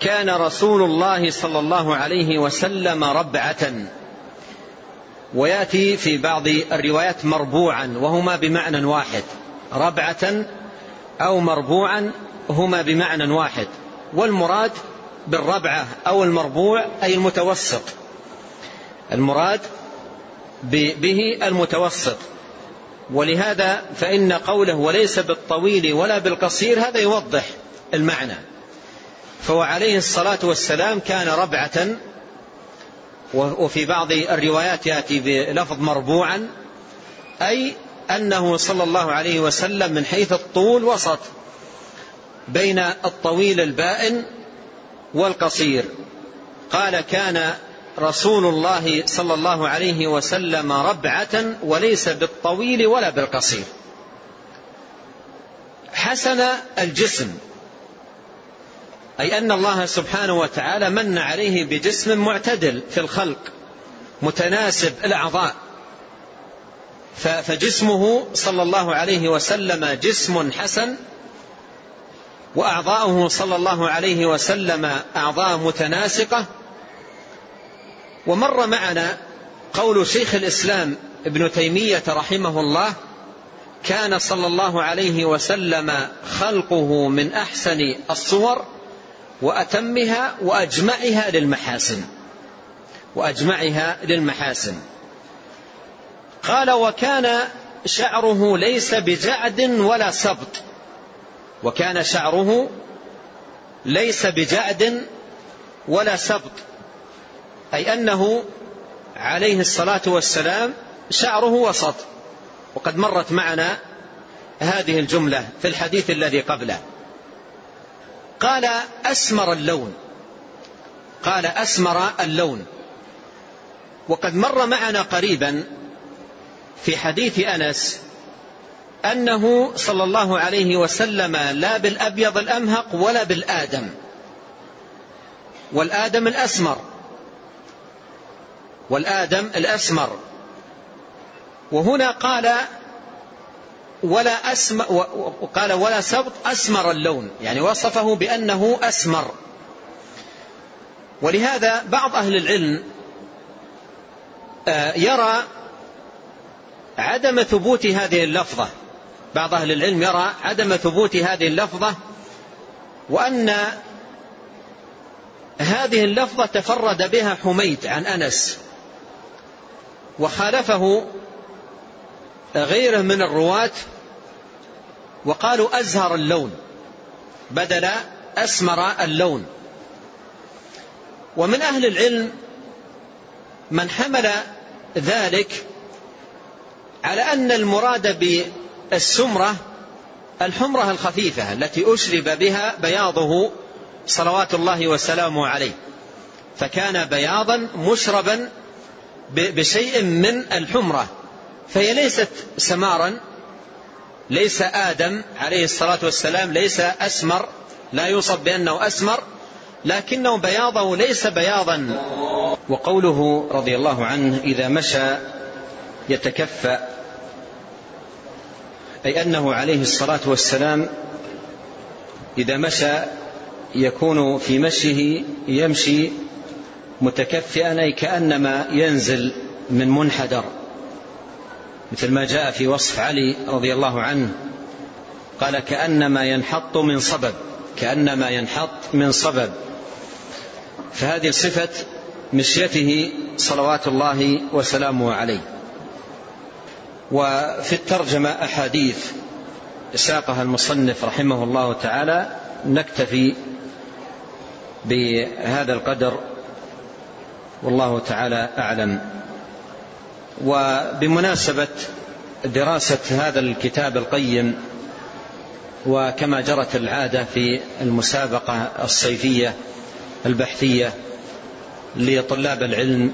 كان رسول الله صلى الله عليه وسلم ربعة. ويأتي في بعض الروايات مربوعا وهما بمعنى واحد. ربعة أو مربوعا هما بمعنى واحد. والمراد بالربعة أو المربوع أي المتوسط. المراد به المتوسط. ولهذا فإن قوله وليس بالطويل ولا بالقصير هذا يوضح المعنى. فهو عليه الصلاة والسلام كان ربعة وفي بعض الروايات يأتي بلفظ مربوعا أي أنه صلى الله عليه وسلم من حيث الطول وسط بين الطويل البائن والقصير. قال كان رسول الله صلى الله عليه وسلم ربعة وليس بالطويل ولا بالقصير. حسن الجسم. أي أن الله سبحانه وتعالى من عليه بجسم معتدل في الخلق متناسب الأعضاء. فجسمه صلى الله عليه وسلم جسم حسن وأعضاؤه صلى الله عليه وسلم أعضاء متناسقة. ومر معنا قول شيخ الإسلام ابن تيمية رحمه الله كان صلى الله عليه وسلم خلقه من أحسن الصور وأتمها وأجمعها للمحاسن. وأجمعها للمحاسن. قال وكان شعره ليس بجعد ولا سبط. وكان شعره ليس بجعد ولا سبط. أي أنه عليه الصلاة والسلام شعره وسط. وقد مرت معنا هذه الجملة في الحديث الذي قبله. قال أسمر اللون. قال أسمر اللون. وقد مر معنا قريبا في حديث أنس أنه صلى الله عليه وسلم لا بالأبيض الأمهق ولا بالآدم. والآدم الأسمر. والآدم الأسمر. وهنا قال ولا أسم وقال ولا سبط أسمر اللون يعني وصفه بأنه أسمر. ولهذا بعض أهل العلم آه، يرى عدم ثبوت هذه اللفظة. بعض أهل العلم يرى عدم ثبوت هذه اللفظة وأن هذه اللفظة تفرد بها حميد عن أنس وخالفه غيره من الرواة وقالوا أزهر اللون بدل أسمر اللون. ومن أهل العلم من حمل ذلك على أن المراد بالسمرة الحمرة الخفيفة التي أشرب بها بياضه صلوات الله وسلامه عليه. فكان بياضا مشربا بشيء من الحمرة. فهي ليست سمارا ليس آدم عليه الصلاة والسلام ليس أسمر لا يوصف بأنه أسمر لكنه بياضه ليس بياضا. وقوله رضي الله عنه إذا مشى يتكفى أي أنه عليه الصلاة والسلام إذا مشى يكون في مشيه يمشي متكفئا أي كأنما ينزل من منحدر. مثل ما جاء في وصف علي رضي الله عنه قال كأنما ينحط من صبب كأنما ينحط من صبب. فهذه صفة مشيته صلوات الله وسلامه عليه. وفي الترجمة أحاديث ساقها المصنف رحمه الله تعالى نكتفي بهذا القدر والله تعالى أعلم. وبمناسبة دراسة هذا الكتاب القيم وكما جرت العادة في المسابقة الصيفية البحثية لطلاب العلم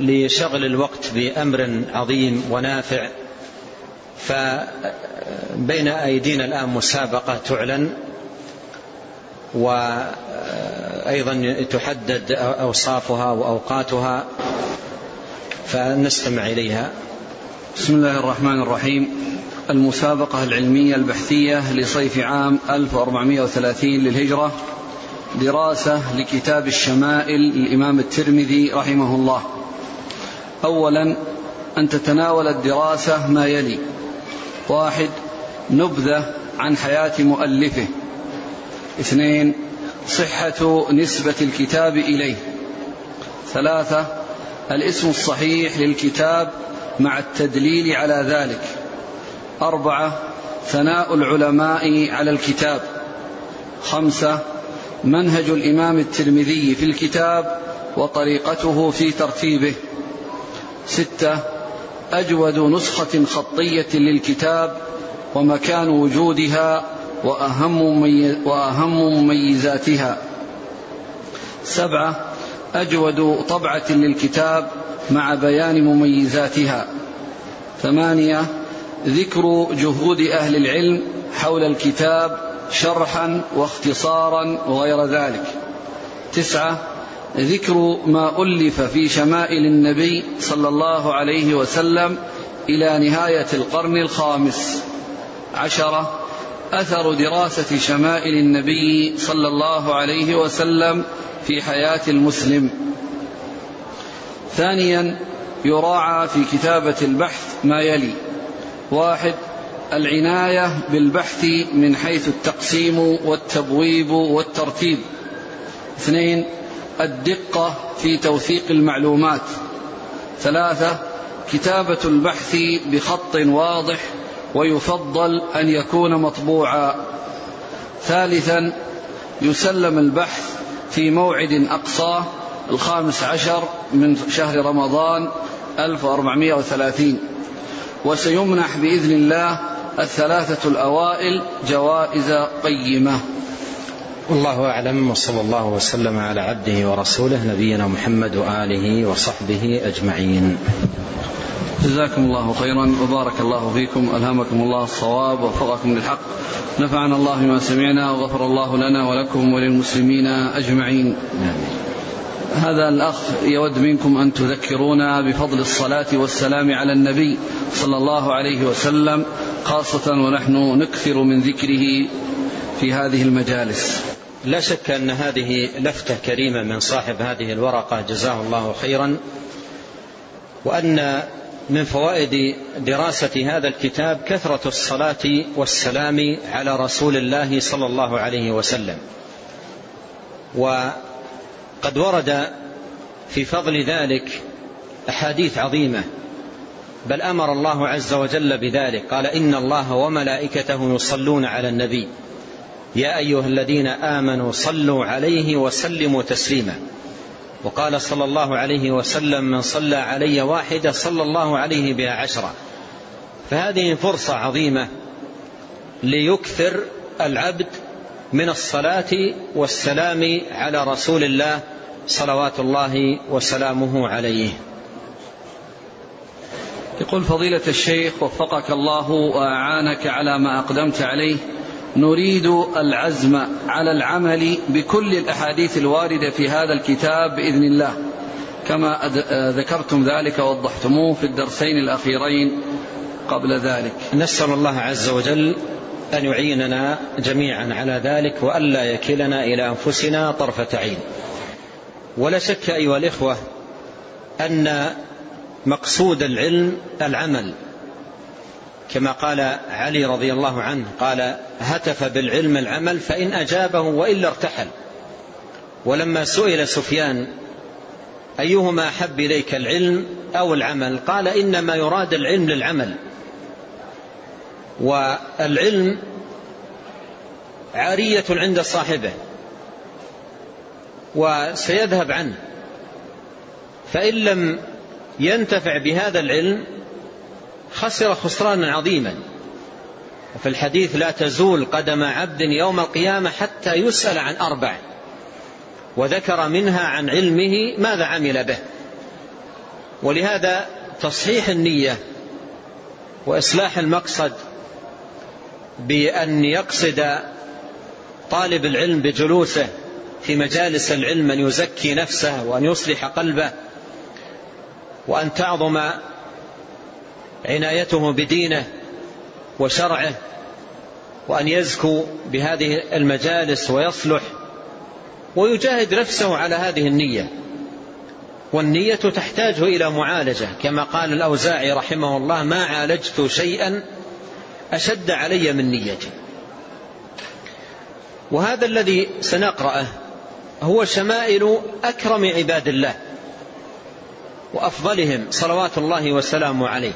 لشغل الوقت بأمر عظيم ونافع فبين أيدينا الآن مسابقة تعلن وأيضا تحدد أوصافها وأوقاتها. فنستمع إليها. بسم الله الرحمن الرحيم. المسابقة العلمية البحثية لصيف عام 1430 للهجرة. دراسة لكتاب الشمائل للإمام الترمذي رحمه الله. أولا أن تتناول الدراسة ما يلي. واحد نبذة عن حياة مؤلفه. اثنين صحة نسبة الكتاب إليه. ثلاثة الاسم الصحيح للكتاب مع التدليل على ذلك. أربعة ثناء العلماء على الكتاب. خمسة منهج الإمام الترمذي في الكتاب وطريقته في ترتيبه. ستة أجود نسخة خطية للكتاب ومكان وجودها وأهم, مميزاتها. سبعة أجود طبعة للكتاب مع بيان مميزاتها. ثمانية ذكر جهود أهل العلم حول الكتاب شرحا واختصارا وغير ذلك. تسعة ذكر ما ألف في شمائل النبي صلى الله عليه وسلم إلى نهاية القرن الخامس. عشرة أثر دراسة شمائل النبي صلى الله عليه وسلم في حياة المسلم. ثانيا يراعى في كتابة البحث ما يلي. واحد العناية بالبحث من حيث التقسيم والتبويب والترتيب. اثنين الدقة في توثيق المعلومات. ثلاثة كتابة البحث بخط واضح ويفضل أن يكون مطبوعا. ثالثا يسلم البحث في موعد أقصاه الخامس عشر من شهر رمضان 1430 وسيمنح بإذن الله الثلاثة الأوائل جوائز قيمة. والله أعلم وصلى الله وسلم على عبده ورسوله نبينا محمد وآله وصحبه أجمعين. جزاكم الله خيرا وبارك الله فيكم. ألهمكم الله الصواب ووفقكم للحق. نفعنا الله بما سمعنا وغفر الله لنا ولكم وللمسلمين أجمعين. هذا الأخ يود منكم أن تذكرونا بفضل الصلاة والسلام على النبي صلى الله عليه وسلم خاصة ونحن نكثر من ذكره في هذه المجالس. لا شك أن هذه لفتة كريمة من صاحب هذه الورقة جزاه الله خيرا وأن من فوائد دراسة هذا الكتاب كثرة الصلاة والسلام على رسول الله صلى الله عليه وسلم. وقد ورد في فضل ذلك أحاديث عظيمة. بل أمر الله عز وجل بذلك. قال إن الله وملائكته يصلون على النبي. يا أيها الذين آمنوا صلوا عليه وسلموا تسليما. وقال صلى الله عليه وسلم من صلى علي واحدة صلى الله عليه بها عشرة فهذه فرصة عظيمة ليكثر العبد من الصلاة والسلام على رسول الله صلوات الله وسلامه عليه. يقول فضيلة الشيخ وفقك الله وأعانك على ما أقدمت عليه. نريد العزم على العمل بكل الأحاديث الواردة في هذا الكتاب بإذن الله. كما ذكرتم ذلك ووضحتموه في الدرسين الأخيرين قبل ذلك. نسأل الله عز وجل أن يعيننا جميعا على ذلك وألا يكلنا إلى أنفسنا طرفة عين. ولا شك أيها الإخوة أن مقصود العلم العمل. كما قال علي رضي الله عنه قال هتف بالعلم العمل فإن أجابه وإلا ارتحل. ولما سئل سفيان أيهما أحب إليك العلم أو العمل؟ قال إنما يراد العلم للعمل. والعلم عارية عند صاحبه وسيذهب عنه. فإن لم ينتفع بهذا العلم خسر خسرانا عظيما. وفي الحديث لا تزول قدم عبد يوم القيامة حتى يسأل عن أربع وذكر منها عن علمه ماذا عمل به. ولهذا تصحيح النية وإصلاح المقصد بأن يقصد طالب العلم بجلوسه في مجالس العلم أن يزكي نفسه وأن يصلح قلبه وأن تعظم عنايته بدينه وشرعه وأن يزكو بهذه المجالس ويصلح ويجاهد نفسه على هذه النية. والنية تحتاج إلى معالجة. كما قال الأوزاعي رحمه الله ما عالجت شيئا أشد علي من نيتي. وهذا الذي سنقرأه هو شمائل أكرم عباد الله وأفضلهم صلوات الله وسلامه عليه.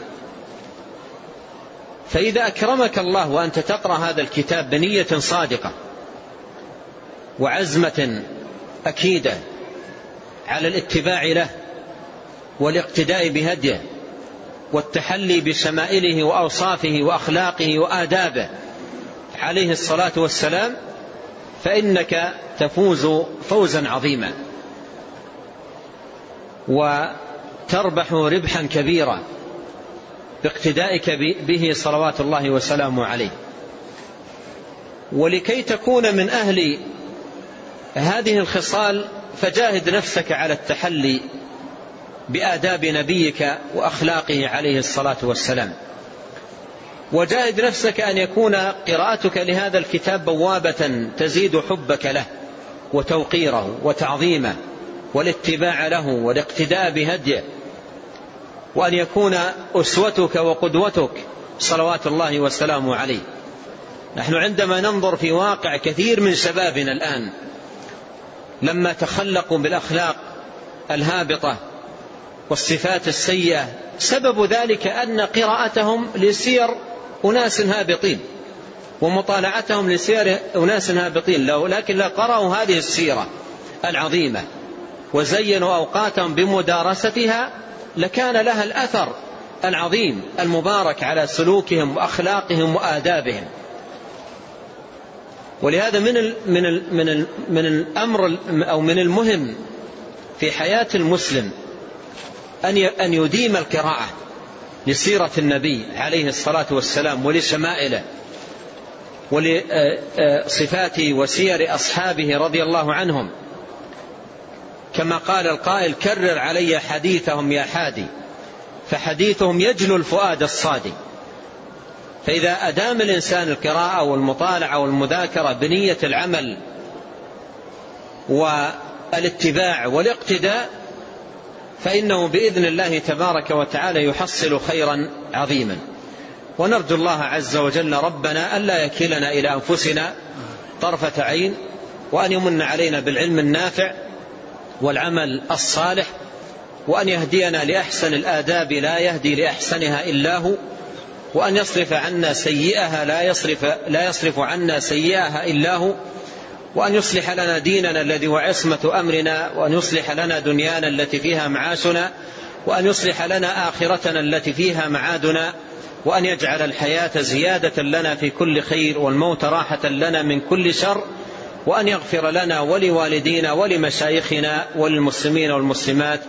فإذا أكرمك الله وأنت تقرأ هذا الكتاب بنية صادقة وعزمة أكيدة على الاتباع له والاقتداء بهديه والتحلي بشمائله وأوصافه وأخلاقه وآدابه عليه الصلاة والسلام فإنك تفوز فوزا عظيما وتربح ربحا كبيرا. باقتدائك به صلوات الله وسلامه عليه. ولكي تكون من أهل هذه الخصال فجاهد نفسك على التحلي بآداب نبيك وأخلاقه عليه الصلاة والسلام. وجاهد نفسك أن يكون قراءتك لهذا الكتاب بوابة تزيد حبك له وتوقيره وتعظيمه والاتباع له والاقتداء بهديه. وأن يكون أسوتك وقدوتك صلوات الله وسلامه عليه. نحن عندما ننظر في واقع كثير من شبابنا الآن لما تخلقوا بالأخلاق الهابطة والصفات السيئة سبب ذلك أن قراءتهم لسير أناس هابطين ومطالعتهم لسير أناس هابطين لكن لو قرأوا هذه السيرة العظيمة وزينوا أوقاتهم بمدارستها لكان لها الأثر العظيم المبارك على سلوكهم وأخلاقهم وآدابهم. ولهذا من ال من ال من ال من الأمر أو من المهم في حياة المسلم أن أن يديم القراءة لسيرة النبي عليه الصلاة والسلام ولشمائله ولصفات وسير أصحابه رضي الله عنهم. كما قال القائل كرر علي حديثهم يا حادي. فحديثهم يجلو الفؤاد الصادي. فإذا أدام الإنسان القراءة والمطالعة والمذاكرة بنية العمل والاتباع والاقتداء فإنه بإذن الله تبارك وتعالى يحصل خيرا عظيما. ونرجو الله عز وجل ربنا ألا يكلنا إلى أنفسنا طرفة عين وأن يمن علينا بالعلم النافع والعمل الصالح وأن يهدينا لأحسن الآداب لا يهدي لأحسنها إلا هو وأن يصرف عنا سيئها لا يصرف, لا يصرف عنا سيئها إلا هو وأن يصلح لنا ديننا الذي هو عصمة أمرنا وأن يصلح لنا دنيانا التي فيها معاشنا وأن يصلح لنا آخرتنا التي فيها معادنا وأن يجعل الحياة زيادة لنا في كل خير والموت راحة لنا من كل شر وأن يغفر لنا ولوالدينا ولمشايخنا وللمسلمين والمسلمات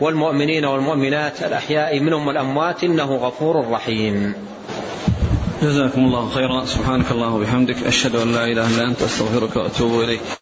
والمؤمنين والمؤمنات الأحياء منهم والأموات إنه غفور رحيم. جزاكم الله خيرا. سبحانك الله وبحمدك أشهد أن لا إله إلا أنت أستغفرك وأتوب إليك.